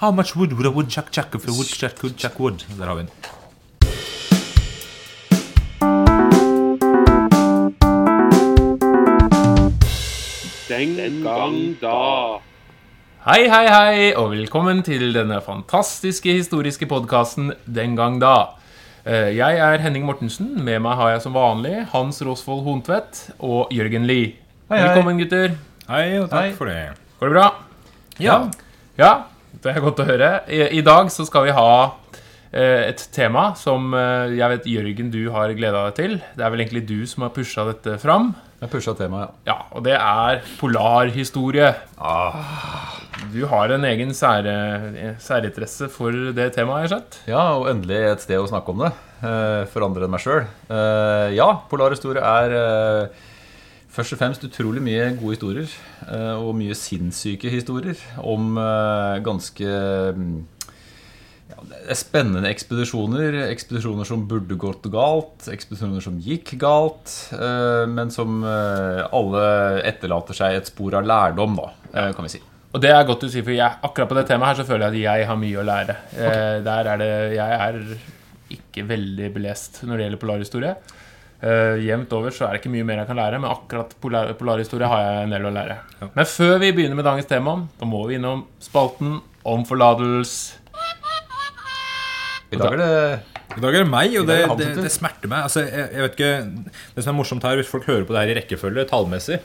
How much wood would a woodchuck chuck if a woodchuck could chuck wood? Der har vi den. Den gang da. Hei, hei, hei, og velkommen til denne fantastiske historiske podkasten Den gang da. Eh, Jeg er Henning Mortensen. Med meg har jeg som vanlig Hans Rosvold Hontvedt og Jørgen Lie. Velkommen, gutter. Hei, og takk Hei. for det. Går det bra? Ja. Ja, det er godt å høre. I, i dag så skal vi ha eh, et tema som eh, jeg vet Jørgen du har gleda deg til. Det er vel egentlig du som har pusha dette fram. Jeg pusha temaet, Ja, ja. og det er polarhistorie. Du har en egen sære, særinteresse for det temaet, har jeg sett? ja. Og endelig et sted å snakke om det. eh, For andre enn meg sjøl. Ja, polarhistorie er først og fremst utrolig mye gode historier. eh, Og mye sinnssyke historier om eh, ganske mm, ja, spennende ekspedisjoner. Ekspedisjoner som burde gått galt, ekspedisjoner som gikk galt. eh, Men som alle etterlater seg et spor av lærdom, da, kan vi si. Og det er godt du sier, for jeg, akkurat på det temaet her så føler jeg at jeg har mye å lære. Okay. der er det Jeg er ikke veldig belest når det gjelder polarhistorie. Eh, jevnt over så er det ikke mye mer jeg kan lære, men akkurat polar, polarhistorie har jeg en del å lære. Men før vi begynner med dagens tema, da må vi innom spalten om forlatelse. I dag er det I dag er det meg, og det, det det, smerter meg. Altså, jeg, jeg vet ikke, Det som er morsomt her, hvis folk hører på det her i rekkefølge tallmessig,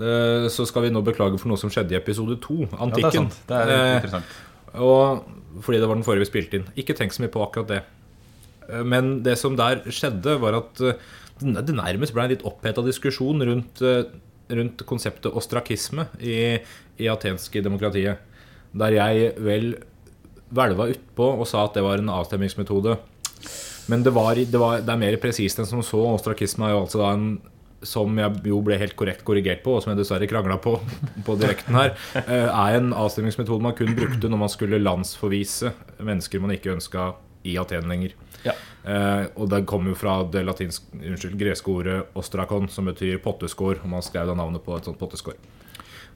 uh, så skal vi nå beklage for noe som skjedde i episode to, Ja, det er Antikken. sant. Det er uh, interessant. Og fordi det var den forrige vi spilte inn. Ikke tenk så mye på akkurat det. Eh, Men det som der skjedde, var at eh, det nærmest ble en litt oppheta diskusjon rundt, eh, rundt konseptet ostrakisme i, i atenske demokratiet. Der jeg vel hvelva utpå og sa at det var en avstemmingsmetode. Men det, var, det, var, det er mer presist enn som så. Ostrakisme er jo altså da en som jeg jo ble helt korrekt korrigert på, og som jeg dessverre krangla på på direkten her, er en avstemningsmetode man kun brukte når man skulle landsforvise mennesker man ikke ønska i Aten lenger. Ja. Eh, og det kommer jo fra det latinsk, unnskyld, greske ordet ostrakon, som betyr potteskår. Og man skrev da navnet på et sånt potteskår.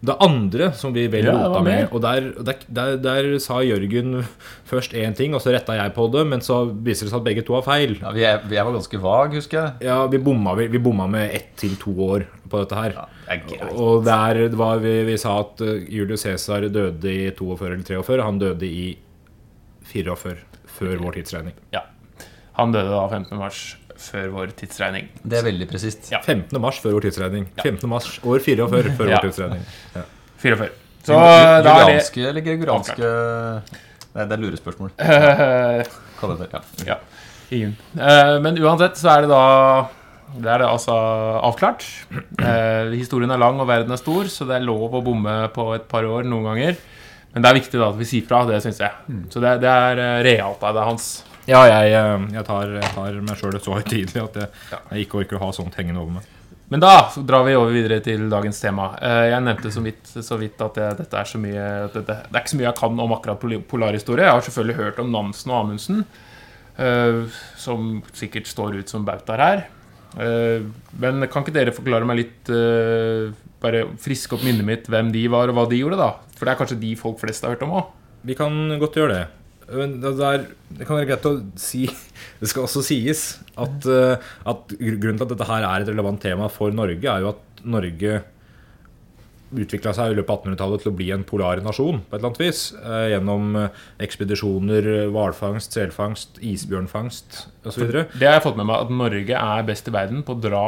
Det andre som vi vel Ja, rota med, og der, der, der, der sa Jørgen først én ting, og så retta jeg på det, men så viser det seg at begge to har feil. Ja, vi, er, vi var ganske vag, husker jeg. Ja, vi bomma, vi, vi bomma med ett til to år på dette her. Ja, det. Og der var vi, vi sa at eh, Julius Cæsar døde i 42 eller 43. Han døde i 44, før vår tidsregning. Ja. Han døde da 15. mars før vår tidsregning. Det er veldig presist. Ja. 15. mars før vår tidsregning. 15. mars år 44 før Ja. vår tidsregning. Ja. 44. Så da er det Julianske eller gregoranske Nei, det er lurespørsmål. Kall det det. Ja. Ja, ingen. Eh, men uansett så er det da Det er det altså avklart. Eh, historien er lang og verden er stor, så det er lov å bomme på et par år noen ganger. Men det er viktig da at vi sier fra, det syns jeg. Så det, det er eh, realt av er Hans. Ja, jeg, eh, jeg, tar, jeg tar meg sjøl så høytidelig at jeg, jeg ikke orker å ha sånt hengende over meg. Men da drar vi over videre til dagens tema. Eh, Jeg nevnte så vidt, så vidt at det, dette er så mye dette, Det er ikke så mye jeg kan om akkurat polarhistorie. Jeg har selvfølgelig hørt om Nansen og Amundsen, eh, som sikkert står ut som bautaer her. Eh, Men kan ikke dere forklare meg litt Bare friske opp minnet mitt hvem de var, og hva de gjorde, da? For det er kanskje de folk flest har hørt om òg? Vi kan godt gjøre det. Men det, der, det kan være greit å si Det skal også sies at, eh, at grunnen til at dette her er et relevant tema for Norge, er jo at Norge utvikla seg i løpet av 1800-tallet til å bli en polar nasjon på et eller annet vis. eh, Gjennom eh, ekspedisjoner, hvalfangst, selfangst, isbjørnfangst osv. Det har jeg fått med meg, at Norge er best i verden på å dra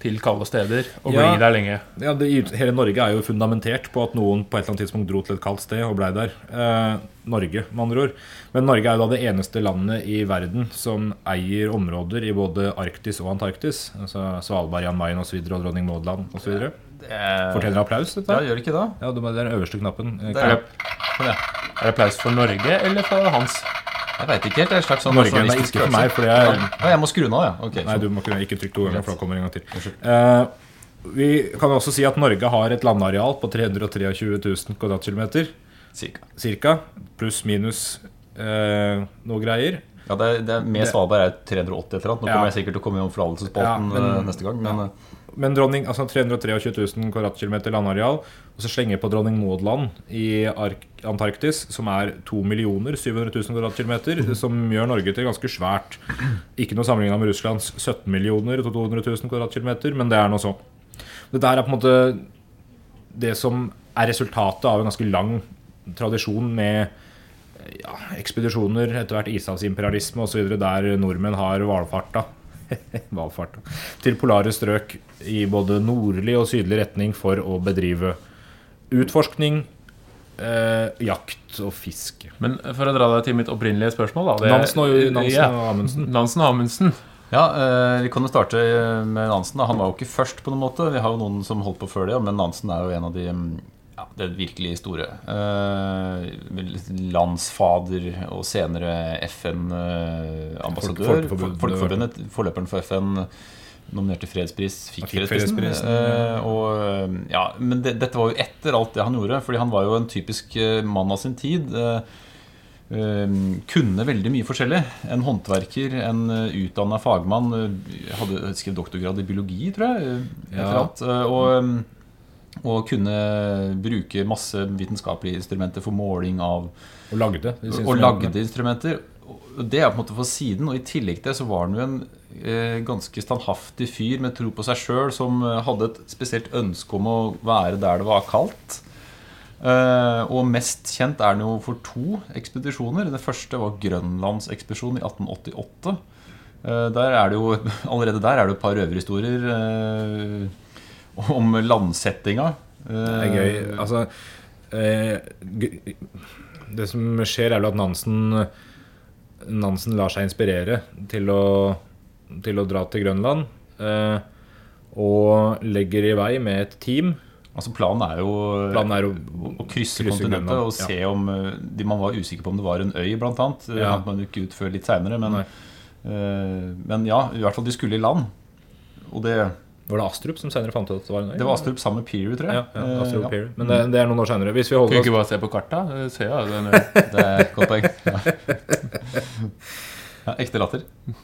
til kalde steder og Ja. bli der lenge. Ja, det, hele Norge er jo fundamentert på at noen på et eller annet tidspunkt dro til et kaldt sted og blei der. Eh, Norge, med andre ord. Men Norge er jo da det eneste landet i verden som eier områder i både Arktis og Antarktis. Altså Svalbard, Jan Mayen osv. og Dronning Maud land osv. Fortjener applaus, dette. Ja, gjør det ikke det? Ja, det er den øverste knappen. Eh, Det Er er, det, applaus for Norge eller for Hans? Jeg veit ikke helt. Det er slags sånn Norge, er ikke for meg, fordi jeg Ja, jeg må skru den av, ja. Okay, Nei, du må ikke, ikke trykke to ganger, for da kommer en gang til. Uh, vi kan også si at Norge har et landareal på 323 000 kvadratkilometer. Cirka. Cirka. Pluss minus uh, noe greier. Ja, det er, det er Med Svalbard er det 380 et eller annet. Nå Ja. kommer jeg sikkert til å komme i omforlatelsesspalten Ja, eh, neste gang. Men eh, Men dronning, altså 323 000 kvadratkilometer landareal, og så slenger jeg på dronning Maud land i Antarktis, som er 2 millioner 700 000 kvadratkilometer, som gjør Norge til ganske svært. Ikke noe sammenligna med Russlands 17 millioner 200 000 kvadratkilometer, men det er noe så. Det der er på en måte det som er resultatet av en ganske lang tradisjon med ja, ekspedisjoner, etter hvert ishavsimperialisme osv., der nordmenn har hvalfarta hvalfarta til polare strøk i både nordlig og sydlig retning for å bedrive utforskning, eh, jakt og fiske. Men for å dra deg til mitt opprinnelige spørsmål, da. det- Nansen og, Nansen Ja, og Amundsen. Nansen og Amundsen. Ja, eh, Vi kan jo starte med Nansen. da. Han var jo ikke først, på noen måte. Vi har jo noen som holdt på før det, men Nansen er jo en av de mm, ja, det virkelig store. Eh, landsfader og senere FN-ambassadør. Folkeforbundet. Folkeforbundet, forløperen for FN, nominert til fredspris, fikk, fikk fredsprisen. Eh, og, ja, men det, dette var jo etter alt det han gjorde, fordi han var jo en typisk eh, mann av sin tid. Eh, eh, kunne veldig mye forskjellig. En håndverker, en utdanna fagmann. eh, hadde skrevet doktorgrad i biologi, tror jeg. etter et Ja. eller annet, eh, og, eh, og kunne bruke masse vitenskapelige instrumenter for måling av Og lagde Og lagde instrumenter. Det er på en måte for siden. Og i tillegg til det så var han jo en eh, ganske standhaftig fyr med tro på seg sjøl, som eh, hadde et spesielt ønske om å være der det var kaldt. Eh, og mest kjent er han jo for to ekspedisjoner. Det første var Grønlandsekspedisjonen i 1888. Eh, der er det jo, allerede der er det jo et par røverhistorier eh, om landsettinga. Det er gøy. Altså eh, Det som skjer, er vel at Nansen Nansen lar seg inspirere til å, til å dra til Grønland. Eh, og legger i vei med et team. Altså Planen er jo Planen er å å krysse, krysse kontinentet Grønland, og se om eh, de, Man var usikker på om det var en øy, blant annet. Det Ja. fant man ikke ut før litt seinere. Men, eh, men ja, i hvert fall de skulle i land. Og det, Var det Astrup som senere fant ut at det var en øy? det var Astrup sammen med Peary, tror jeg. Ja, ja, Astrup Eh, Perry. Men det, det er noen år senere. Hvis vi Kan holder vi ikke bare se på kartet? Se, ja, Det er et godt poeng. Ja. Ja, ekte latter.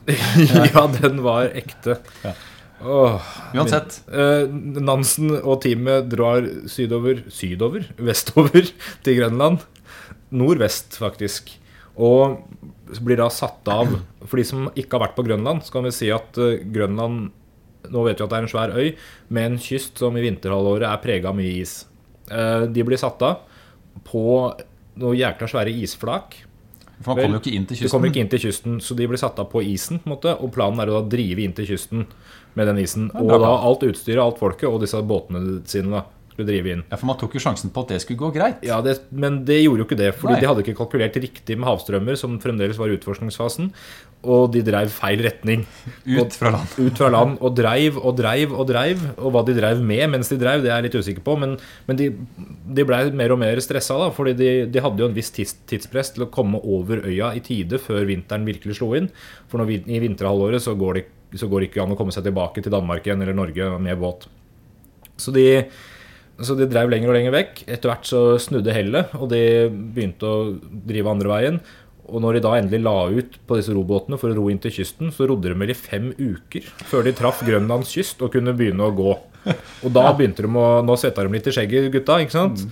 Ja, den var ekte. Ja. Oh, Uansett. Eh, Nansen og teamet drar sydover Sydover? Vestover til Grønland. Nordvest, faktisk. Og blir da satt av For de som ikke har vært på Grønland, så kan vi si at eh, Grønland Nå vet vi at det er en svær øy med en kyst som i vinterhalvåret er prega av mye is. Eh, De blir satt av på noen jækla svære isflak. For man kommer jo ikke inn til kysten. De kommer ikke inn til kysten, så de blir satt av på isen. på en måte, Og planen er å da drive inn til kysten med den isen. Og da alt utstyret, alt folket og disse båtene sine da, skulle drive inn. Ja, For man tok jo sjansen på at det skulle gå greit. Ja, det, Men det gjorde jo ikke det, fordi Nei. de hadde ikke kalkulert riktig med havstrømmer, som fremdeles var i utforskningsfasen. Og de dreiv feil retning. Ut fra land. Ut fra land. Og dreiv og dreiv og dreiv. Og hva de dreiv med mens de dreiv, det er jeg litt usikker på. Men, men de, de blei mer og mer stressa, da. Fordi de, de hadde jo en viss tids, tidspress til å komme over øya i tide før vinteren virkelig slo inn. For når, i vinterhalvåret så går, det, så går det ikke an å komme seg tilbake til Danmark igjen eller Norge med båt. Så de, så de drev lenger og lenger vekk. Etter hvert så snudde hellet, og de begynte å drive andre veien. Og når de da endelig la ut på disse robåtene for å ro inn til kysten, så rodde de vel i fem uker før de traff Grønlands kyst og kunne begynne å gå. Og da begynte de å Nå svetta de litt i skjegget, gutta, ikke sant?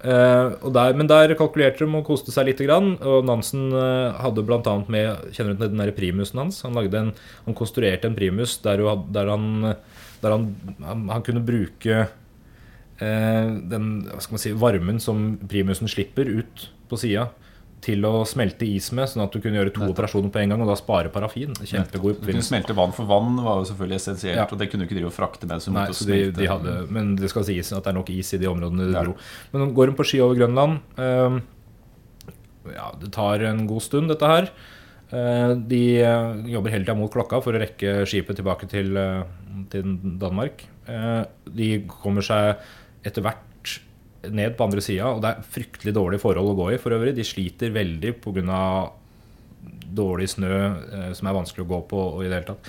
Eh, og der, men der kalkulerte de og koste seg lite grann. Og Nansen eh, hadde bl.a. med Kjenner du til den der primusen hans? Han, lagde en, han konstruerte en primus der, jo, der, han, der han, han, kunne bruke eh, den hva skal man si, varmen som primusen slipper ut på sida, til å smelte is med, sånn at du kunne gjøre to operasjoner på en gang og da spare parafin. Kjempegod Du kunne smelte vann, for vann var jo selvfølgelig essensielt. Ja. Og det kunne du ikke drive og frakte med. Du Nei, de, de hadde, men det skal sies at det er nok is i de områdene de Ja. dro. Men går de på ski over Grønland. Ehm, ja, det tar en god stund, dette her. Eh, de eh, jobber hele tida mot klokka for å rekke skipet tilbake til, eh, til Danmark. Eh, de kommer seg etter hvert ned på andre sida, og det er fryktelig dårlige forhold å gå i for øvrig. De sliter veldig pga. dårlig snø eh, som er vanskelig å gå på og i det hele tatt.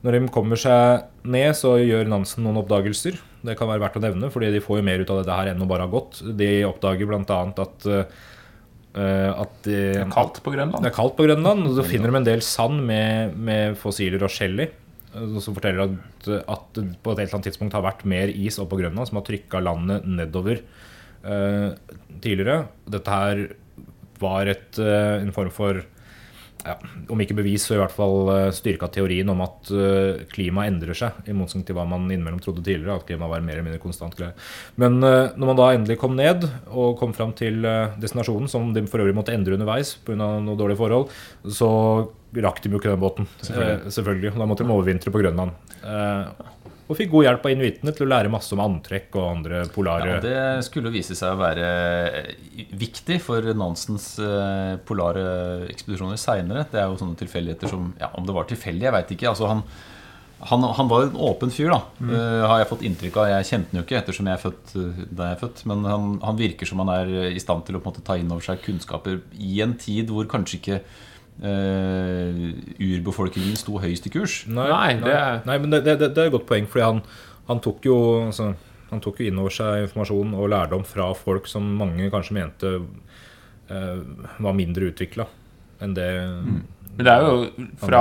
Når de kommer seg ned, så gjør Nansen noen oppdagelser. Det kan være verdt å nevne, fordi de får jo mer ut av dette her enn å bare ha gått. De oppdager bl.a. at Uh, at de, Det er kaldt på Grønland. det er kaldt på Grønland, og så finner de en del sand med, med fossiler og skjell i. som forteller at, at det på et eller annet tidspunkt har vært mer is oppå Grønland, som har trykka landet nedover tidligere. Dette her var et, eh, en form for ja, om ikke bevis, så i hvert fall eh, styrka teorien om at eh, klimaet endrer seg, i motsetning til hva man innimellom trodde tidligere, at klimaet var mer eller mindre konstant greie. Men eh, når man da endelig kom ned og kom fram til eh, destinasjonen, som de for øvrig måtte endre underveis pga. noen dårlige forhold, så rakk de jo ikke den båten. Selvfølgelig. Eh, selvfølgelig. Da måtte de overvintre på Grønland. Eh, og fikk god hjelp av inuittene til å lære masse om antrekk og andre polare Ja, det skulle vise seg å være viktig for Nansens eh, polare ekspedisjoner seinere. Det er jo sånne tilfeldigheter som ja, Om det var tilfeldig, jeg veit ikke. Altså, han, han, han var en åpen fyr, da, eh, har jeg fått inntrykk av. Jeg kjente han jo ikke ettersom jeg er født eh, da jeg er født. Men han, han virker som han er i stand til å måte ta inn over seg kunnskaper i en tid hvor kanskje ikke eh, urbefolkningen sto høyest i kurs. Nei, det er- Nei, men det, det, det er et godt poeng, fordi han, han tok jo altså, Han tok jo inn over seg informasjon og lærdom fra folk som mange kanskje mente uh, var mindre utvikla enn det Men det er jo fra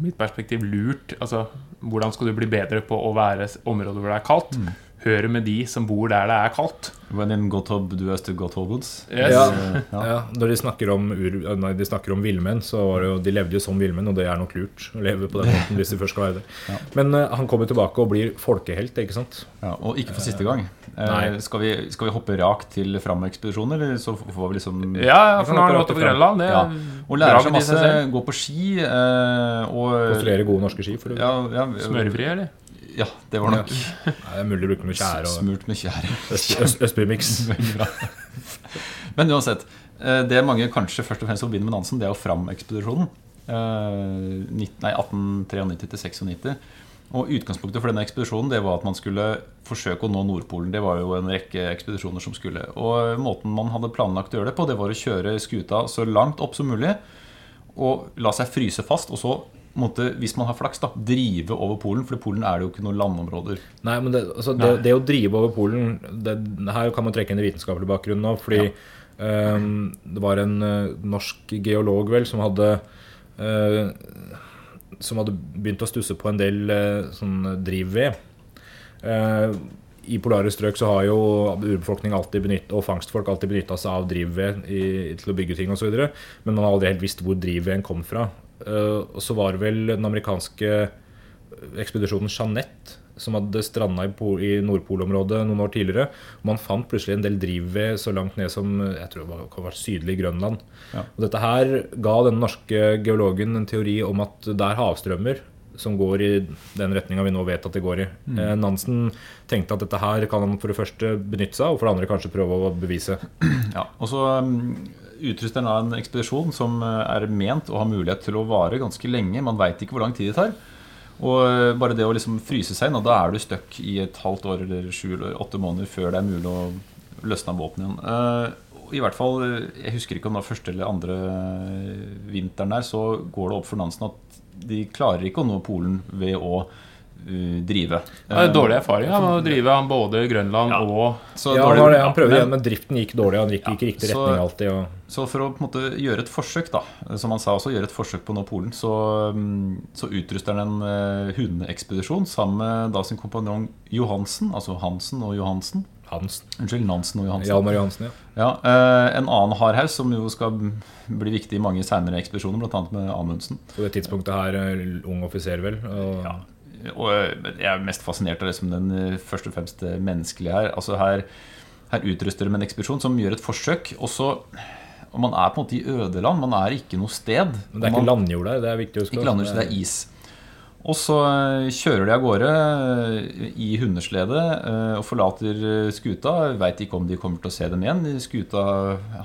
mitt perspektiv lurt. Altså, hvordan skal du bli bedre på å være områder hvor det er kaldt? Høre med de som bor der det er kaldt. When in Gotthob, du er til Gotthobbens. Yes. Ja, Ja. ja, Når de snakker om nei, de snakker om villmenn, så var det jo, de levde jo som villmenn, og det er nok lurt å leve på den måten hvis de først skal være der. Ja. Men uh, han kommer tilbake og blir folkehelt, ikke sant? Ja, og ikke for siste gang. Uh, Nei. skal, vi, skal vi hoppe rakt til Fram-ekspedisjonen, eller så får vi liksom Ja, ja, for nå har han gått på Grønland. Det Ja. Og lærer seg masse, gå på ski uh, og Konstruere gode norske ski. For ja, ja, Smørfri, eller? Ja, det var nok Nei, det er mulig å bruke noe tjære og smurt med tjære. øst, øst, Østbymiks. Men uansett. eh, Det mange kanskje først og fremst forbinder med Nansen, det er jo Fram-ekspedisjonen. Eh, Nei, 1893 til 96. Og Utgangspunktet for denne ekspedisjonen det var at man skulle forsøke å nå Nordpolen. Det var jo en rekke ekspedisjoner som skulle. Og Måten man hadde planlagt å gjøre det på, det var å kjøre skuta så langt opp som mulig. Og la seg fryse fast. Og så måtte, hvis man har flaks, da, drive over Polen. For i Polen er det jo ikke noen landområder. Nei, men det, altså, det, det å drive over Polen det, Her kan man trekke inn en vitenskapelig bakgrunn nå. Fordi ehm, det var en uh, norsk geolog vel som hadde uh, Som hadde begynt å stusse på en del uh, sånn drivved. Uh, I polare strøk så har jo urbefolkning alltid benytt, og fangstfolk alltid benytta seg av drivved til å bygge ting osv. Men man har aldri helt visst hvor drivveden kom fra. Eh, og så var det vel den amerikanske ekspedisjonen Jeanette som hadde stranda i, i Nordpolområdet noen år tidligere. Man fant plutselig en del drivved så langt ned som jeg tror det var, kan være sydlig Grønland. Ja. Og dette her ga den norske geologen en teori om at det er havstrømmer som går i den retninga vi nå vet at det går i. Eh, Nansen tenkte at dette her kan han for det første benytte seg og for det andre kanskje prøve å bevise. Ja, og så um, utruster av en ekspedisjon som uh, er ment å ha mulighet til å vare ganske lenge. Man veit ikke hvor lang tid det tar. Og uh, bare det å liksom fryse seg inn, da er du stuck i et halvt år eller sju eller åtte måneder før det er mulig å løsne av våpenet igjen. Uh, I hvert fall, Jeg husker ikke om det var første eller andre vinteren der, så går det opp for Nansen at de klarer ikke å nå Polen ved å drive. Ja, det er dårlig erfaring ja, med å drive han både Grønland Ja. og Så Ja, dårlig- han, det, han prøvde igjen, men driften gikk dårlig. Han gikk Ja, ikke i riktig så- retning alltid. Og, Så for å på en måte gjøre et forsøk, da, som han sa også, gjøre et forsøk på å nå Polen, så, mm, så utruster han en uh, hundeekspedisjon sammen med da sin kompanjong Johansen, altså Hansen og Johansen. Hansen. Unnskyld, Nansen og Johansen. Hjalmar Johansen, ja. Ja, eh, en annen hardhaus som jo skal bli viktig i mange senere ekspedisjoner, bl.a. med Amundsen. På det tidspunktet her eh, ung offiser, vel. Og, Ja. Og jeg er mest fascinert av det som den eh, først og fremst eh, menneskelige her. Altså her, her utruster de med en ekspedisjon som gjør et forsøk, og så og man er på en måte i ødeland. Man er ikke noe sted. Men det er man, ikke landjord der. Det er viktig å huske. Ikke landjord, det er is. Og så eh, kjører de av gårde eh, i hundeslede eh, og forlater skuta. Veit ikke om de kommer til å se dem igjen. Skuta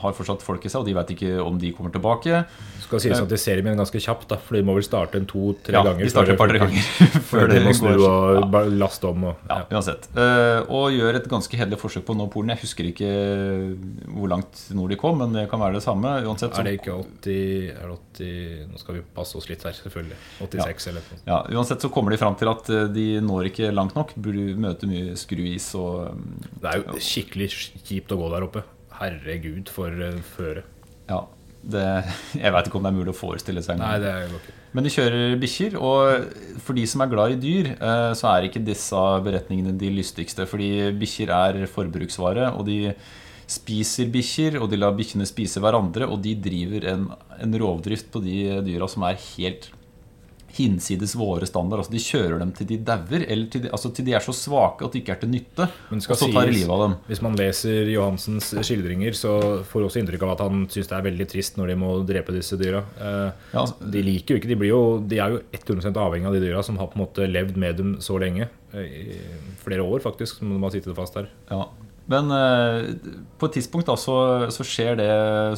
har fortsatt folk i seg, og de veit ikke om de kommer tilbake. skal sies at de ser dem igjen ganske kjapt, da, for de må vel starte en to-tre Ja, ganger. de starter et par-tre ganger Før de må snu og Ja. laste om. Og, Ja, ja. uansett. Og gjør et ganske hederlig forsøk på å nå Polen. Jeg husker ikke hvor langt nord de kom, men det kan være det samme. Uansett, så, Er det ikke 80, er det 80 Nå skal vi passe oss litt her, selvfølgelig. 86 eller noe. ja, uansett så kommer de fram til at eh, de når ikke langt nok. Burde møte mye skruis og um, Det er jo skikkelig kjipt å gå der oppe. Herregud, for uh, føre. Ja. det, jeg veit ikke om det er mulig å forestille seg. Nei, det ikke. Men de kjører bikkjer, og for de som er glad i dyr, eh, så er ikke disse beretningene de lystigste. Fordi bikkjer er forbruksvare, og de spiser bikkjer, og de lar bikkjene spise hverandre, og de driver en, en rovdrift på de dyra som er helt hinsides våre standard. Altså De kjører dem til de dauer, eller til de, altså til de er så svake at de ikke er til nytte. Og så tar de livet av dem. Hvis man leser Johansens skildringer, så får også inntrykk av at han syns det er veldig trist når de må drepe disse dyra. Eh, Ja, altså, De liker jo ikke De, blir jo, de er jo 100 avhengig av de dyra som har på en måte levd med dem så lenge. eh, I flere år, faktisk, som de har sittet fast der. Ja. Men eh, på et tidspunkt da, så, så skjer det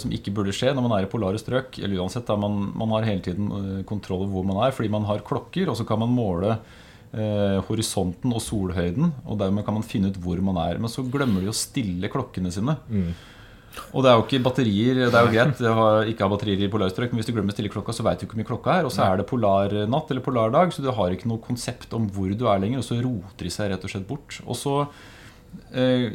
som ikke burde skje når man er i polare strøk. Eller uansett, da, man, man har hele tiden eh, kontroll over hvor man er, fordi man har klokker, og så kan man måle eh, horisonten og solhøyden, og dermed kan man finne ut hvor man er. Men så glemmer de å stille klokkene sine. Og det er jo ikke batterier, det er jo greit å ikke ha batterier i polarstrøk, men hvis du glemmer å stille klokka, så veit du ikke hvor mye klokka er. Og så er det polarnatt eller polardag, så du har ikke noe konsept om hvor du er lenger. Og så roter de seg rett og slett bort. Og så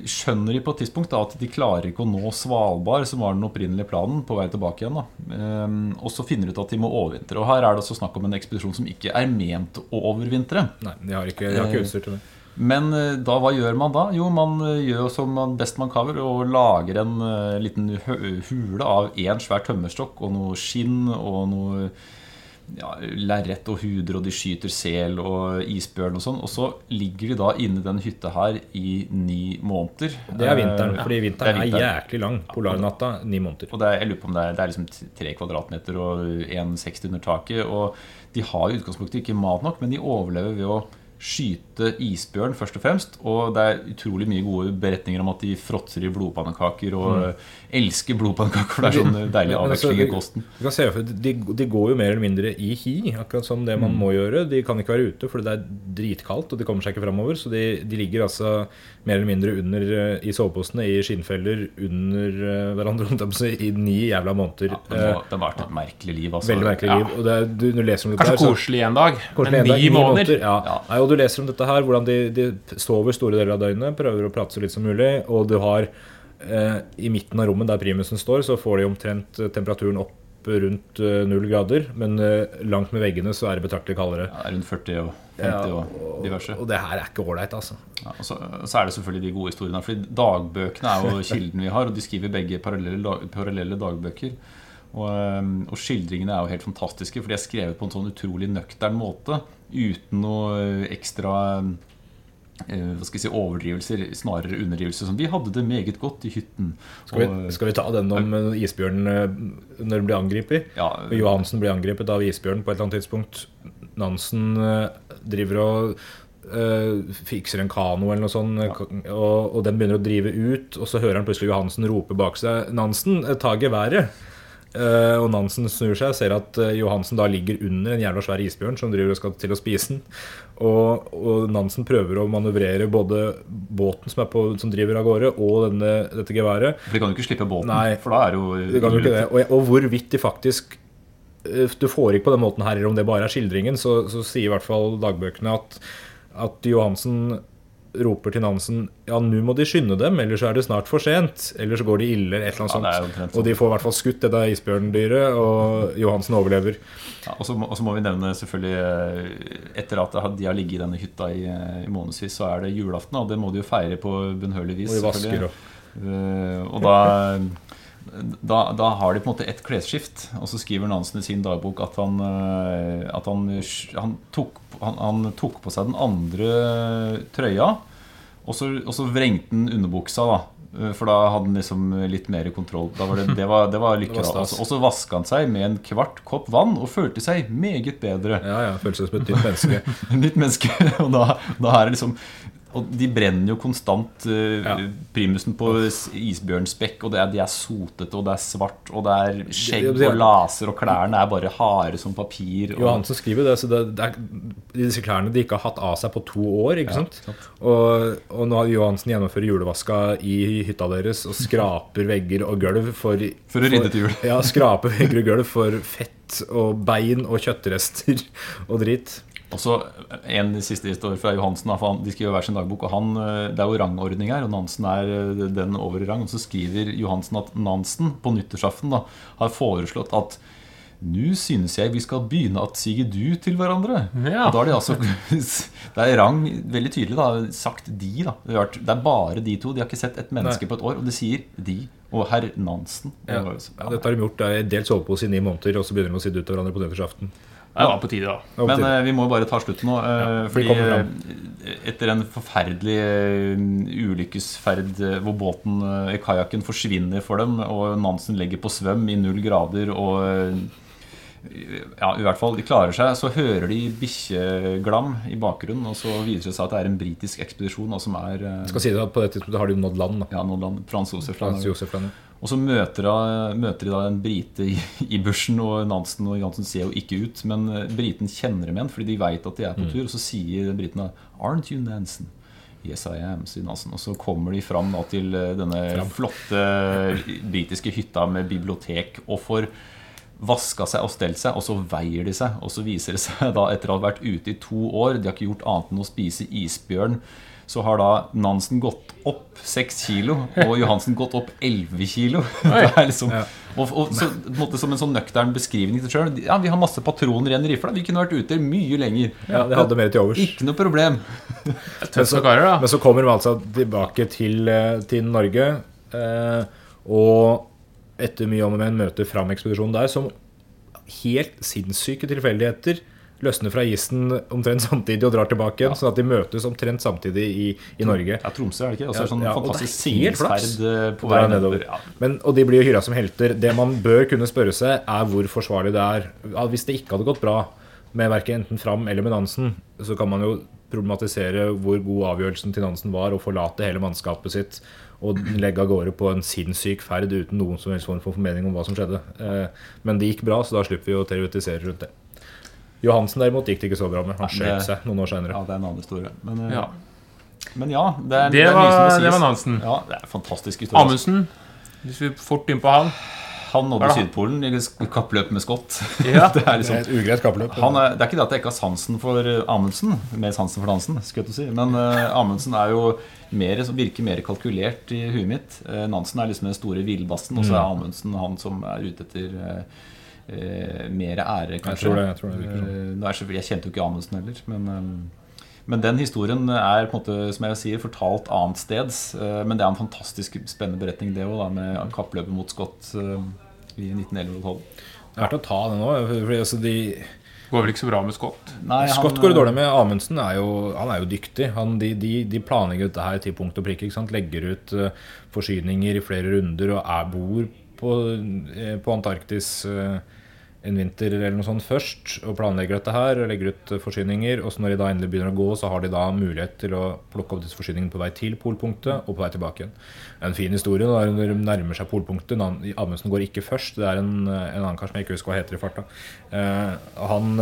skjønner de på et tidspunkt da, at de klarer ikke å nå Svalbard, som var den opprinnelige planen, på vei tilbake igjen. Da. Eh, og så finner de ut at de må overvintre. Og her er det også snakk om en ekspedisjon som ikke er ment å overvintre. Nei, de har ikke, de har ikke utstyr til det. Men eh, da, hva gjør man da? Jo, man eh, gjør som man best man kan og lager en eh, liten hule av én svær tømmerstokk og noe skinn og noe ja, lerret og huder, og de skyter sel og isbjørn og sånn. Og så ligger de da inne i den hytta her i ni måneder. Det er vinteren, Eh, fordi vinteren er, vinteren. jæklig lang. Polarnatta ni måneder. Og er, jeg lurer på om det er, det er liksom tre kvadratmeter og 1,60 under taket. Og de har i utgangspunktet ikke mat nok, men de overlever ved å skyte isbjørn først og fremst. Og det er utrolig mye gode beretninger om at de fråtser i blodpannekaker og elsker blodpannekaker. For det er sånn deilig altså, avveksling i kosten. Du kan se de, de går jo mer eller mindre i hi, akkurat som det Mm. man må gjøre. De kan ikke være ute for det er dritkaldt, og de kommer seg ikke framover. Så de, de ligger altså mer eller mindre under eh, i soveposene i skinnfeller under eh, hverandre i ni jævla måneder. Det Eh, må- det har vært et merkelig liv. Altså. Veldig merkelig Ja. liv. Er, du, du Kanskje der, så- koselig en dag, Koselig men en dag, ni måneder. Ja. Ja. Nei, og du leser om dette her, hvordan de, de sover store deler av døgnet, prøver å prate så litt som mulig, og du har eh, I midten av rommet der primusen står, så får de omtrent eh, temperaturen opp rundt eh, null grader, men eh, langt med veggene så er det betraktelig kaldere. Ja, rundt 40 og 50 Ja, og diverse. Og det her er ikke ålreit, altså. Ja, og så, så er det selvfølgelig de gode historiene. Fordi dagbøkene er jo kilden vi har, og de skriver begge parallelle, parallelle dagbøker. Og, og skildringene er jo helt fantastiske, for de er skrevet på en sånn utrolig nøktern måte. Uten noe ekstra hva skal jeg si, overdrivelser, snarere underdrivelser. Som 'Vi hadde det meget godt i hytten'. Skal vi, skal vi ta den om eh, isbjørnen eh, når den blir angrepet? ja, Johansen blir angrepet av isbjørn på et eller annet tidspunkt. Nansen eh, driver og eh, fikser en kano eller noe sånt, ja. og, og den begynner å drive ut. Og så hører han plutselig Johansen rope bak seg 'Nansen, eh, ta geværet'. Eh, og Nansen snur seg og ser at eh, Johansen da ligger under en jævla svær isbjørn som driver og skal til å spise den. Og, og Nansen prøver å manøvrere både båten som, er på, som driver av gårde, og denne, dette geværet. For de kan jo ikke slippe båten, Nei. for da er jo Det kan jo ikke det. Og, og hvorvidt de faktisk eh, Du får ikke på den måten her, eller om det bare er skildringen, så, så sier i hvert fall dagbøkene at, at Johansen roper til Nansen Ja, nå må de skynde dem, ellers er det snart for sent. Eller så går de ille, eller et eller er annet ja, sånt. Og de får i hvert fall skutt dette isbjørndyret, og Johansen overlever. Ja, og, så, må- og så må vi nevne selvfølgelig eh, Etter at de har ligget i denne hytta i, eh, i månedsvis, så er det julaften. Og det må de jo feire på bunnhørlig vis. Og de vasker og Eh, og da, da, da har de på en måte ett klesskift. Og så skriver Nansen i sin dagbok at han, eh, at han, han, tok, han, tok på seg den andre trøya. Og så, og så vrengte han underbuksa, da. Eh, For da hadde han liksom litt mer kontroll. Var det, det var, det var lykke. Altså, og så vaska han seg med en kvart kopp vann og følte seg meget bedre. Ja, ja. seg som et nytt menneske. Nytt menneske. Og da, da er det liksom Og de brenner jo konstant uh, Ja. primusen på isbjørnspekk, og det er, de er sotete, og det er svart, og det er skjegg og laser, og klærne er bare harde som papir. Og, Johansen skriver det, så det, det er disse klærne de ikke har hatt av seg på to år. ikke sant? Og, og nå har Johansen gjennomfører julevaska i hytta deres og skraper vegger og gulv for For å rydde til jul. Ja, skraper vegger og gulv for fett og bein og kjøttrester og dritt. Og så En siste historie fra Johansen. han- De skriver hver sin dagbok. og han, eh, Det er jo rangordning her, og Nansen er eh, den over i rang. Og så skriver Johansen at Nansen på nyttårsaften da, har foreslått at nå synes jeg vi skal begynne at sige du til hverandre. Ja. Da er de altså Det er rang veldig tydelig da, sagt de. da Det er bare de to. De har ikke sett et menneske Nei. på et år. Og de sier de og herr Nansen. Ja. Ja, dette har de gjort. Det er dels soveposer i ni måneder, og så begynner de å si det ut til hverandre på nyttårsaften. Det var på tide, da. Men eh, vi må bare ta slutten nå. Uh, ja, fordi eh, etter en forferdelig uh, ulykkesferd hvor båten i kajakken forsvinner for dem, og Nansen legger på svøm i null grader og ja, i hvert fall, de klarer seg. Så hører de bikkjeglam i bakgrunnen, og så viser det seg at det er en britisk ekspedisjon og som er skal si det at På det tidspunktet har de nådd land. da ja, nådd land, Frans Josef Frans land. Og så møter, møter de da en brite i, i bushen, og Nansen og Jansen ser jo ikke ut. Men eh, briten kjenner dem igjen, fordi de veit at de er på tur. Og så sier briten da 'Aren't you Nansen?' Yes, I am, sier Nansen. Og så kommer de fram da til denne denne flotte britiske hytta med bibliotek og får vaska seg og stelt seg, og så veier de seg. Og så viser det seg da, etter å ha vært ute i to år, de har ikke gjort annet enn å spise isbjørn, så har da Nansen gått opp seks kilo, og Johansen gått opp elleve kilo. Det er liksom, og, og så, på en måte Som en sånn nøktern beskrivning til sjøl. Ja, vi har masse patroner igjen i rifla. Vi kunne vært ute mye lenger. Ja, det hadde mer til overs. Ikke noe problem. men, så. Men så kommer de altså tilbake til, eh, til Norge, eh, og etter mye om og men møter Fram-ekspedisjonen der, som helt sinnssyke tilfeldigheter løsner fra isen omtrent samtidig og drar tilbake igjen, sånn at de møtes omtrent samtidig i, i Norge. Ja, Tromsø, er det ikke? Altså, Ja, sånn ja, og er fantastisk flaks. eh, på vei nedover. Ja. Men, og de blir jo hyra som helter. Det man bør kunne spørre seg, er hvor forsvarlig det er. Ja, Hvis det ikke hadde gått bra med verken enten Fram eller med Nansen, så kan man jo problematisere hvor god avgjørelsen til Nansen var å forlate hele mannskapet sitt og legge av gårde på en sinnssyk ferd uten noen som helst form for formening om hva som skjedde. Eh, Men det gikk bra, så da slipper vi å teoretisere rundt det. Johansen derimot gikk det ikke så bra med. Han skjøt seg noen år ja, det er en annen historie. Men, eh, Ja. men ja, det er, Det er mye var, som må det var Nansen. Ja, det er en fantastisk historie. Amundsen, hvis vi fort inn på han. Han nådde er? Sydpolen i kappløp med Scott. Ja. det er liksom Et ugreit kappløp. han er, det er ikke det at jeg ikke har sansen for eh, Amundsen, mer sansen for dansen, skulle jeg til å si. Men uh, Amundsen er jo mer, som virker mer kalkulert i huet mitt. Uh, Nansen er liksom den store villbassen, og så er Amundsen han som er ute etter eh, mer ære, kanskje. Jeg tror det, jeg tror det sånn. Eh, nå er selvfølgelig- jeg kjente jo ikke Amundsen heller, men eh, men den historien er på en måte, som jeg sier, fortalt annet steds. eh, Men det er en fantastisk spennende beretning, det òg, med kappløpet mot Scott eh, i 1911 og 12. Det er verdt å ta det nå. Fordi altså de Går vel ikke så bra med Scott. Nei, han- Scott går det dårlig med. Amundsen er jo, han er jo dyktig. Han, de, de, de planlegger dette her til punkt og prikke. ikke sant? Legger ut uh, forsyninger i flere runder og er bor på, uh, på Antarktis eh, en vinter eller noe sånt først og planlegger dette her og legger ut forsyninger. Og så når de da endelig begynner å gå, så har de da mulighet til å plukke opp disse forsyningene på vei til polpunktet og på vei tilbake igjen. En fin historie når de nærmer seg polpunktet. Amundsen går ikke først. Det er en, en annen kar som jeg ikke husker hva heter i farta. Eh, han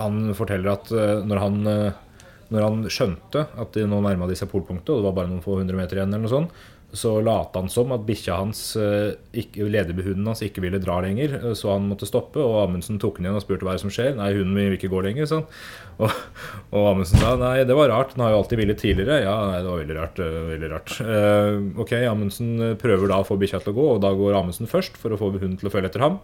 han forteller at eh, når han, eh, når han skjønte at de nå nærma seg polpunktet, og det var bare noen få hundre meter igjen, eller noe sånt, så lot han som at bikkja hans, eh, ikke- hans, ikke ville dra lenger. eh, Så han måtte stoppe, og Amundsen tok den igjen og spurte hva som skjer. Nei, hunden min vil ikke gå lenger, sånn. Og, og Amundsen sa nei, det var rart, den har jo alltid villet tidligere. Ja, nei, det var veldig rart. eh, veldig rart. Uh, ok, Amundsen prøver da å få bikkja til å gå, og da går Amundsen først for å få hunden til å følge etter ham.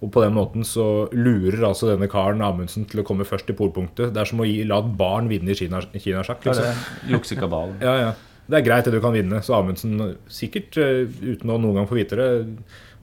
Og på den måten så lurer altså denne karen Amundsen til å komme først til polpunktet. Det er som å gi, la et barn vinne i Kina- kinasjakk. Det er juksekabalen. det. Juksekabal. Ja, ja. Det er greit det du kan vinne. Så Amundsen, sikkert eh, uten å noen gang få vite det,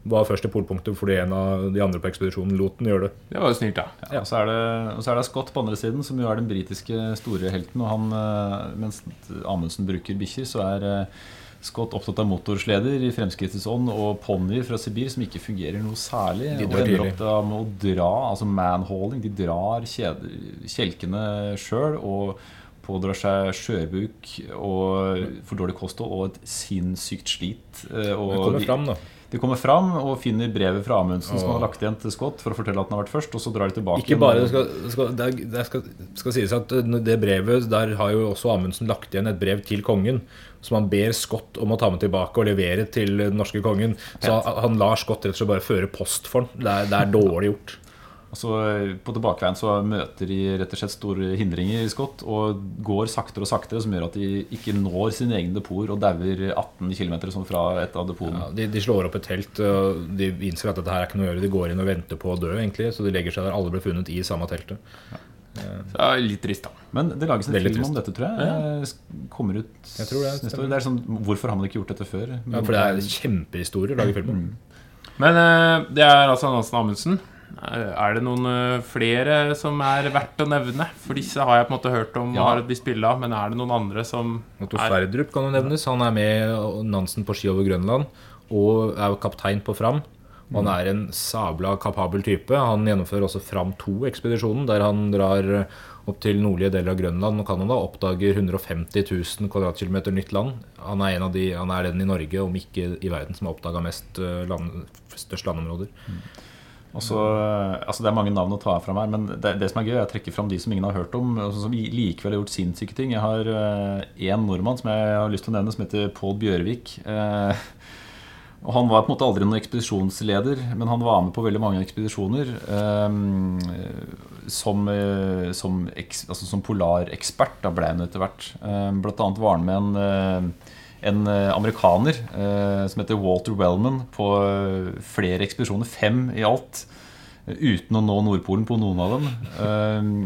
var først i polpunktet fordi en av de andre på ekspedisjonen lot den gjøre det. Det var jo snilt, da. Ja, og, så er det, og så er det Scott på andre siden, som jo er den britiske store helten. Og han, eh, mens Amundsen bruker bikkjer, så er eh, Scott opptatt av motorsleder i Fremskrittets ånd og ponnier fra Sibir som ikke fungerer noe særlig. De og ender opp med å dra, altså manhauling. De drar kjelkene sjøl og pådrar seg skjørbuk og for dårlig kosthold og et sinnssykt slit. eh, Og Det kommer fram, da. de kommer fram og finner brevet fra Amundsen som han har lagt igjen til Scott for å fortelle at han har vært først, og så drar de tilbake. Ikke bare, det skal, skal, det, er- det skal, skal sies at det brevet, der har jo også Amundsen lagt igjen et brev til kongen, som han ber Scott om å ta med tilbake og levere til den norske kongen. Så han, han lar Scott rett og slett bare føre post for han. Det det er dårlig gjort. Altså, på tilbakeveien så møter de rett og slett store hindringer i Scott og går saktere og saktere, som gjør at de ikke når sine egne depoter og dauer 18 km fra et av depotene. Ja, de, de slår opp et telt, og de innser at dette her er ikke noe å gjøre. De går inn og venter på å dø, egentlig. Så de legger seg der alle ble funnet i samme teltet. Ja. det er litt trist, da. Men det lages en Veldig film om dette, tror jeg. Eh, Kommer ut Jeg tror det neste år. Det er sånn, hvorfor har man ikke gjort dette før? Ja, for det er kjempehistorier å lage film om. Men eh, det er altså Nansen Amundsen. Eh, Er det noen eh, flere som er verdt å nevne? For disse har jeg på en måte hørt om Ja. har visst men er det noen andre som Otto er Sverdrup kan jo nevnes. Han er med Nansen på ski over Grønland og er kaptein på Fram. Og han er en sabla kapabel type. Han gjennomfører også Fram 2-ekspedisjonen, der han drar opp til nordlige deler av Grønland og Canada. Oppdager 150 000 kvadratkilometer nytt land. Han er, en av de, han er den i Norge, om ikke i verden, som har oppdaga mest eh, land, størst landområder. Og så, altså det er mange navn å ta fram her, men det, det som er gøy, er å trekke fram de som ingen har hørt om, som likevel har gjort sinnssyke ting. Jeg har én nordmann som jeg har lyst til å nevne, som heter Pål Bjørvik. Uh, og Han var på en måte aldri noen ekspedisjonsleder, men han var med på veldig mange ekspedisjoner. eh, som, eh, som, altså som polarekspert ble han etter hvert. Eh, blant annet var han med en eh, en eh, amerikaner eh, som heter Walter Wellman på eh, flere ekspedisjoner, fem i alt, uten å nå Nordpolen på noen av dem.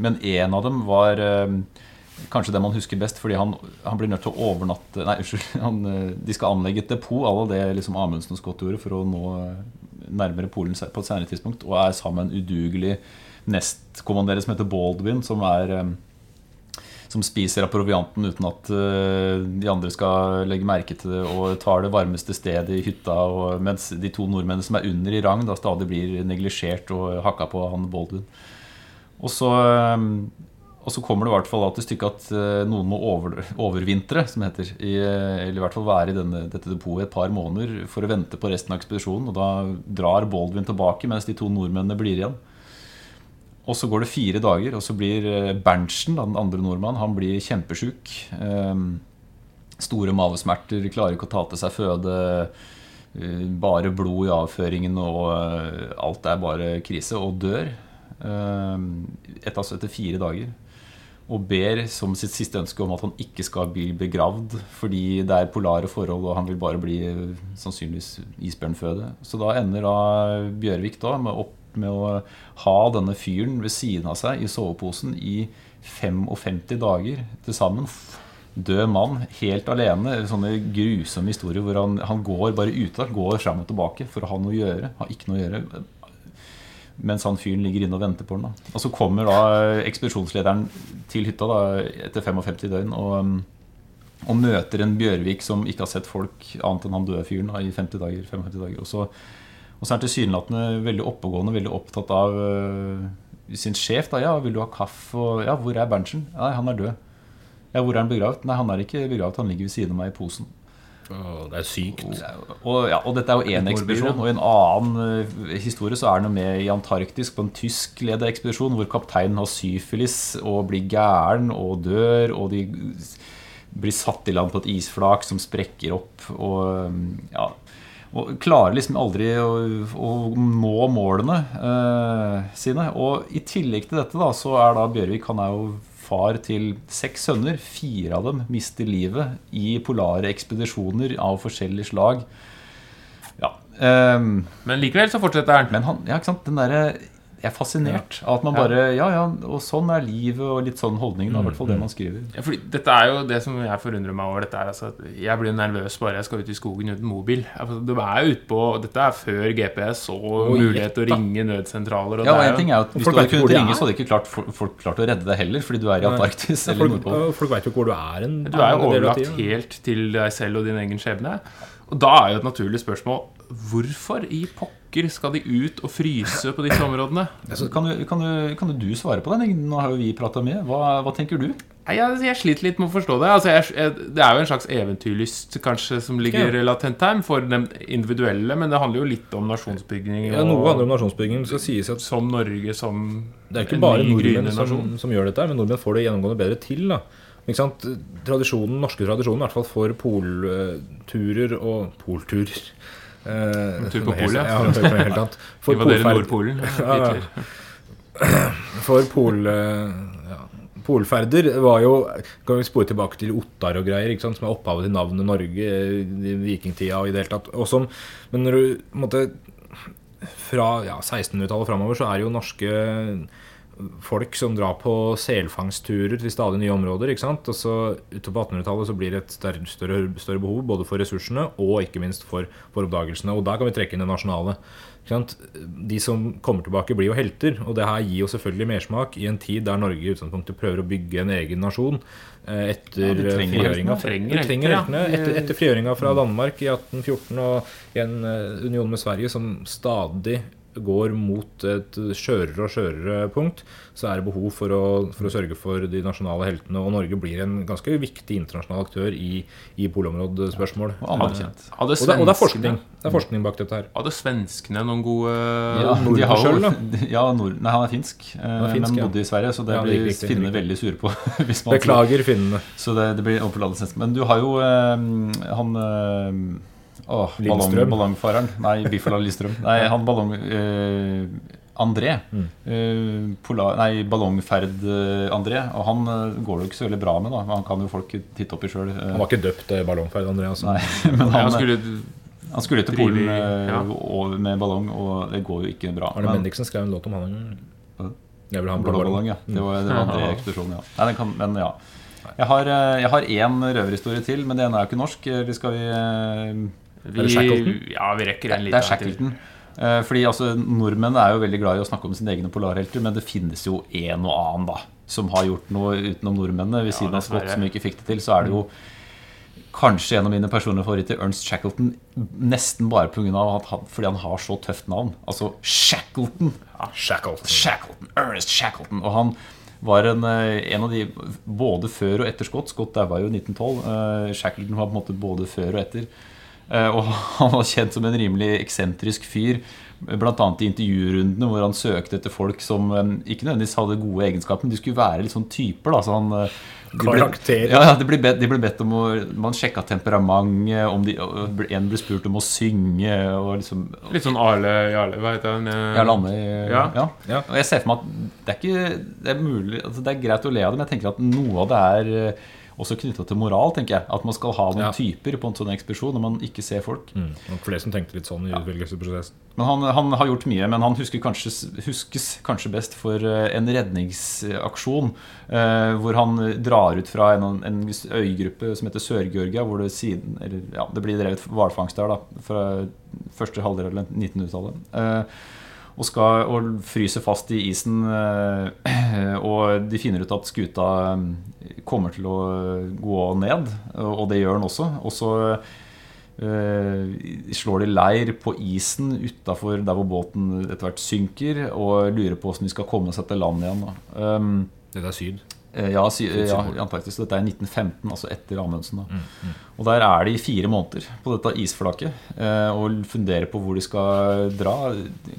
Men én av dem var kanskje det man husker best, fordi han, han blir nødt til å overnatte Nei, unnskyld. De skal anlegge et depot, alle det liksom Amundsen og Scott gjorde, for å nå nærmere Polen på et senere tidspunkt, og er sammen med en udugelig nestkommanderer som heter Baldwin, som er som spiser av provianten uten at eh, de andre skal legge merke til det, og tar det varmeste stedet i hytta, og, mens de to nordmennene som er under i rang, da stadig blir neglisjert og hakka på han Baldwin. Og så, eh, og så kommer det i hvert fall til stykket at eh, noen må over, overvintre, som heter. I, eller i hvert fall være i denne, dette depotet et par måneder for å vente på resten av ekspedisjonen. Og da drar Baldwin tilbake, mens de to nordmennene blir igjen. Og så går det fire dager, og så blir eh, Berntsen, den andre nordmannen, han blir kjempesjuk. Eh, store mavesmerter, klarer ikke å ta til seg føde. eh, Bare blod i avføringen, og eh, alt er bare krise. Og dør. etter, altså etter fire dager. Og ber som sitt siste ønske om at han ikke skal bli begravd fordi det er polare forhold, og han vil bare bli sannsynligvis isbjørnføde. Så da ender da Bjørvik da med opp med å ha denne fyren ved siden av seg i soveposen i 55 dager til sammen. Død mann, helt alene. Sånne grusomme historier hvor han, han går bare ute. Går fram og tilbake for å ha noe å gjøre. Har ikke noe å gjøre. Mens han fyren ligger inne og venter på den. Da. Og så kommer da ekspedisjonslederen til hytta da, etter 55 døgn og, um, og møter en Bjørvik som ikke har sett folk annet enn han døde fyren da, i 50 dager, 55 dager. Og så, og så er han tilsynelatende veldig oppegående, veldig opptatt av øh, sin sjef. da, ja, 'Vil du ha kaffe?' Og, 'Ja, hvor er Berntsen?' 'Nei, han er død'. 'Ja, hvor er han begravd?' 'Nei, han er ikke begravd, han ligger ved siden av meg i posen'. Oh, det er sykt. Og, ja, og dette er jo én ekspedisjon. Og i en annen uh, historie så er han med i Antarktis på en tyskledet ekspedisjon hvor kapteinen har syfilis og blir gæren og dør, og de blir satt i land på et isflak som sprekker opp. Og ja og klarer liksom aldri å, å nå målene eh, sine. Og i tillegg til dette da, så er da Bjørvik Han er jo far til seks sønner. Fire av dem mister livet i polare ekspedisjoner av forskjellig slag. Ja, eh, Men likevel så fortsetter han. men han, ja, ikke sant, den derre Jeg er fascinert av at man bare Ja, ja, og sånn er livet, og litt sånn holdning. da, I hvert fall det man skriver. Ja, fordi dette er jo det som jeg forundrer meg over. dette er altså, at Jeg blir nervøs bare jeg skal ut i skogen uten mobil. Altså, du er ute på, Dette er før GPS og mulighet til å ringe nødsentraler. Og Ja, og en ting er at Hvis Folk du hadde kunnet ringe, så hadde ikke klart, folk, folk klart å redde deg heller, fordi du er i Antarktis Ja, eller Nordpolen. folk veit jo ikke hvor du er en Du er jo overlatt helt til deg selv og din egen skjebne. Og da er jo et naturlig spørsmål hvorfor i pokker skal de ut og fryse på disse områdene? Altså, kan, du, kan, du, kan du svare på den? Nå har jo vi prata med. Hva, hva tenker du? Jeg, jeg sliter litt med å forstå det. Altså, jeg, jeg, det er jo en slags eventyrlyst kanskje som ligger Ja. latent her for den individuelle, men det handler jo litt om nasjonsbygging. Ja, Noe handler om nasjonsbygging. Det skal sies at Som Norge som Det er ikke bare nordmenn som, som gjør dette, men nordmenn får det gjennomgående bedre til. da ikke sant? Tradisjonen, norske tradisjonen, i hvert fall for polturer og polturer eh, tur på polet, ja. Helt annet. For Invadere Nordpolen. For pol, eh, ja, polferder var jo Kan vi spore tilbake til Ottar og greier, sant, som er opphavet til navnet Norge eh, i vikingtida og i det hele tatt. Og som, men når du måtte, Fra ja, 1600-tallet og framover så er jo norske folk som drar på selfangstturer til stadig nye områder. ikke sant? Og så på 1800-tallet så blir det et større, større, behov både for ressursene og ikke minst for, for oppdagelsene. Og da kan vi trekke inn det nasjonale. Ikke sant? De som kommer tilbake, blir jo helter. Og det her gir jo selvfølgelig mersmak i en tid der Norge i utgangspunktet prøver å bygge en egen nasjon eh, etter Ja, frigjøringa. Trenger trenger heltene. Etter, etter frigjøringa fra Danmark i 1814 og i en eh, union med Sverige som stadig går mot et skjørere og skjørere punkt, så er det behov for å, for å sørge for de nasjonale heltene. Og Norge blir en ganske viktig internasjonal aktør i, i polområdespørsmål. Og anerkjent. Hadde Og det, og det er forskning. Det er forskning bak dette her. Hadde svenskene noen gode Ja, de har selv, da. ja nord, nei, han er finsk, eh, er finsk, men ja. bodde i Sverige, så det Ja, blir riktig, finnene veldig sure på. Hvis man Beklager finnene. Så det, det blir overlatelsesnesten. Men du har jo eh, han eh, Åh, Lindstrøm. ballongfareren. Nei, Bifala Lindstrøm. Nei, han ballong... Eh, André. Mm. Eh, polar, nei, ballongferd-André. Og han eh, går det jo ikke så veldig bra med, da. Han kan jo folk titte opp i sjøl. Han var ikke døpt eh, ballongferd, André. Altså. Nei, men han, skulle, han skulle til Polen eh, ja. med ballong, og det går jo ikke bra. Arne Men- Bendiksen skrev en låt om han en gang. Jeg vil ha en blå Blå ballong. ballong, ja. Det var, det var Ja. André ekspedisjonen, ja. Nei, den kan, men ja. Jeg har, eh, jeg har én røverhistorie til, men den er jo ikke norsk. Vi skal vi eh, vi, Er det Shackleton? Ja, vi rekker en Det liten er Shackleton. Eh, Fordi altså, Nordmenn er jo veldig glad i å snakke om sine egne polarhelter, men det finnes jo en og annen da som har gjort noe utenom nordmennene. Ved siden av Scott, som ikke fikk det til, så er det jo kanskje en av mine personlige favoritter, Ernst Shackleton. Nesten bare på grunn av at han, fordi han har så tøft navn. Altså Shackleton. Ja, Shackleton, Ernest Shackleton. Og han var en, eh, en av de både før og etter Scott. Scott der var jo 1912. Eh, Shackleton var på en måte både før og etter. Eh, Og han var kjent som en rimelig eksentrisk fyr. Annet i intervjurundene hvor han søkte etter folk som eh, ikke nødvendigvis hadde gode egenskaper, men de skulle være litt sånn typer. da, så han eh, de ble- Ja, ja, de ble bedt, de ble bedt om å Man sjekka temperamentet, om de, en ble spurt om å synge og liksom Litt sånn Arle Jarle, hva heter han? Jarle Anne. Ja. ja. Ja. Og jeg ser for meg at det er ikke Det er mulig altså Det er greit å le av det, men jeg tenker at noe av det er også knytta til moral. tenker jeg At man skal ha noen Ja. typer på en sånn ekspedisjon når man ikke ser folk. Mm. og det som tenkte litt sånn i utvelgelsesprosessen. Men han, han har gjort mye, men han kanskje, huskes kanskje best for eh, en redningsaksjon eh, hvor han drar ut fra en, en øygruppe som heter Sør-Georgia, hvor det siden eller, ja, det blir drevet hvalfangst der da, fra første halvdel av 1900-tallet. Eh, og skal og fryser fast i isen. eh, Og de finner ut at skuta eh, kommer til å gå ned, og det gjør den også. Og så eh, slår de leir på isen utafor der hvor båten etter hvert synker, og lurer på hvordan de skal komme seg til land igjen. Um, Dette er syd. Eh, Ja, sy ja, i Antarktis. Dette er 1915, altså etter Amundsen. Da. Og der er de i fire måneder på dette isflaket eh, og funderer på hvor de skal dra.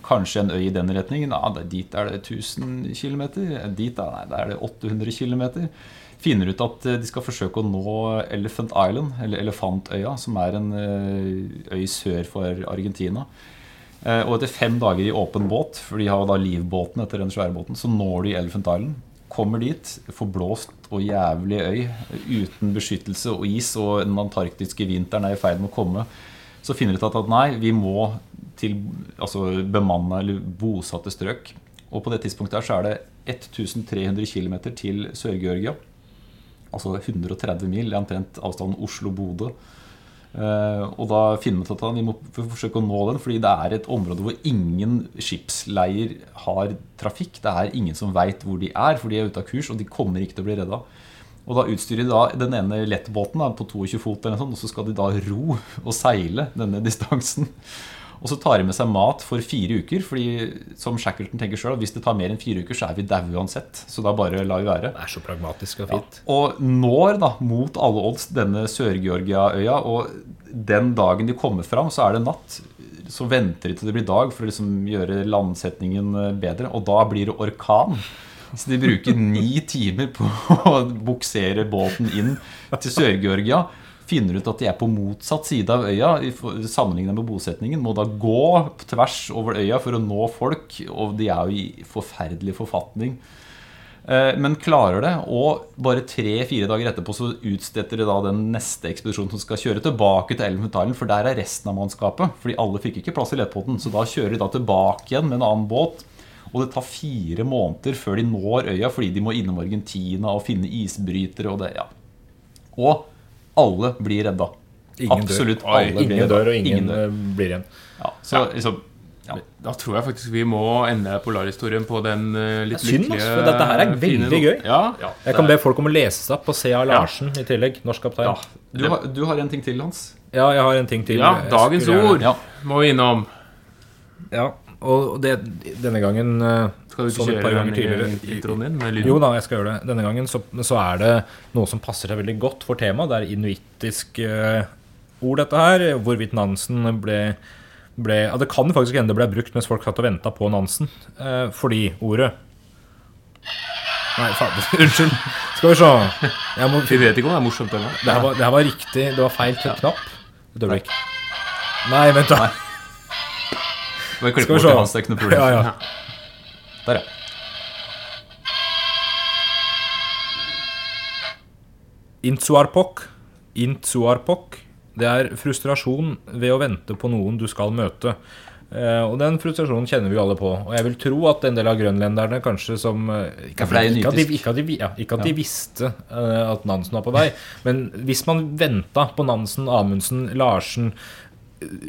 Kanskje en øy i den retningen. Ja, dit er det 1000 km. Dit da, nei, der er det 800 km. Finner ut at eh, de skal forsøke å nå Elephant Island, eller Elefantøya, som er en øy sør for Argentina. Og etter fem dager i åpen båt, for de har da livbåten etter den svære båten, så når de Elephant Island. Kommer dit, forblåst og jævlig øy, uten beskyttelse og is, og den antarktiske vinteren er i ferd med å komme. Så finner de ut at nei, vi må til altså bemanna eller bosatte strøk. Og på det tidspunktet her så er det 1300 km til Sør-Georgia. Altså 130 mil, det er omtrent avstanden Oslo-Bodø. Eh, og da finner vi ut at vi må forsøke å nå den, fordi det er et område hvor ingen skipsleier har trafikk. Det er ingen som veit hvor de er, for de er ute av kurs, og de kommer ikke til å bli redda. Og da utstyrer de da den ene lettbåten da, på 22 fot, eller noe sånt, og så skal de da ro og seile denne distansen. Og så tar de med seg mat for fire uker, fordi som Shackleton tenker sjøl, hvis det tar mer enn fire uker, så er vi daue uansett. Så da bare lar vi være. Det er så pragmatisk og fint. Og når da, mot alle odds, denne Sør-Georgia-øya. Og den dagen de kommer fram, så er det natt. Så venter de til det blir dag for å liksom gjøre landsetningen eh, bedre. Og da blir det orkan. Så de bruker ni timer på å buksere båten inn til Sør-Georgia. Finner ut at de er på motsatt side av øya sammenlignet med bosetningen, må da gå tvers over øya for å nå folk, og de er jo i forferdelig forfatning. Eh, Men klarer det, og bare tre-fire dager etterpå så utstetter de da den neste ekspedisjonen som skal kjøre tilbake til Elephant for der er resten av mannskapet. Fordi alle fikk ikke plass i lettbåten, så da kjører de da tilbake igjen med en annen båt. Og det tar fire måneder før de når øya, fordi de må innom Argentina og finne isbrytere og det, ja. Og alle blir redda. Ingen Absolutt dør. alle blir Ingen redda. dør, og ingen, dør. eh, blir igjen. Ja, så liksom ja. Da tror jeg faktisk vi må ende polarhistorien på den eh, litt synd, lykkelige for dette her er veldig gøy. Ja, Jeg kan be folk om å lese seg opp på C.A. Larsen i tillegg. Norsk kaptein. ja. Du, har, du har en ting til, Hans. Ja, jeg har en ting til. ja dagens ord Ja. må vi innom. Ja, og det, denne gangen eh, Skal du ikke kjøre den i- tidligere introen din med lyden? Jo da, jeg skal gjøre det. Denne gangen så, så er det noe som passer seg veldig godt for temaet. Det er inuittisk uh, ord, dette her. Hvorvidt Nansen ble, ble ja, Det kan faktisk hende det ble brukt mens folk satt og venta på Nansen. Uh, fordi ordet Nei, fader. Unnskyld. Skal vi se. Jeg må, Vi vet ikke om det er morsomt eller det, her var, det her var riktig. Det var feil knapp. Et øyeblikk. Nei, vent, da. Skal vi se. Hans, det er ikke noe problem. Ja, ja. Der, ja. Intsuarpok. Intsuarpok. Det er frustrasjon ved å vente på noen du skal møte. Uh, og den frustrasjonen kjenner vi jo alle på. Og jeg vil tro at en del av grønlenderne kanskje som eh, Ikke, at, de, ikke, at, de, ja, ikke at de visste uh, at Nansen var på vei, men hvis man venta på Nansen, Amundsen, Larsen,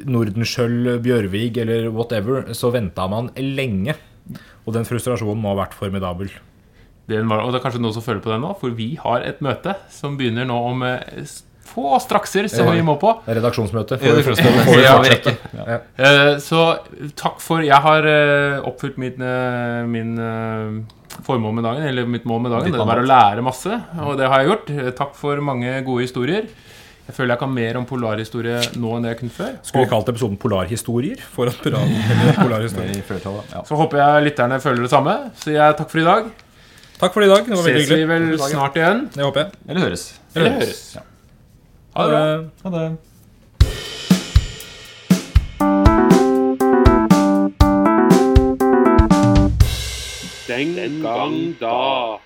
Nordenskjøld, Bjørvig eller whatever, så venta man lenge. Og den frustrasjonen må ha vært formidabel. Var, og det er kanskje noen som føler på den nå, for vi har et møte som begynner nå om eh, få strakser som vi må på. Det er redaksjonsmøte. Ja, Ja, ja. Eh, Så takk for Jeg har eh, oppfylt min, min formål med dagen, eller mitt mål med dagen. Det var å lære masse, og det har jeg gjort. Takk for mange gode historier. Jeg føler jeg kan mer om polarhistorie nå enn det jeg kunne før. Skulle vi kalt episoden 'Polarhistorier'? For at polar, polarhistorier. Ja. Så håper jeg lytterne føler det samme. Så jeg takk for i dag. Takk for i dag. Det var veldig Ses vi hyggelig. vel snart igjen. Det håper jeg. Eller høres. Eller høres. Ja. Ha det bra. Ha det. Den gang da.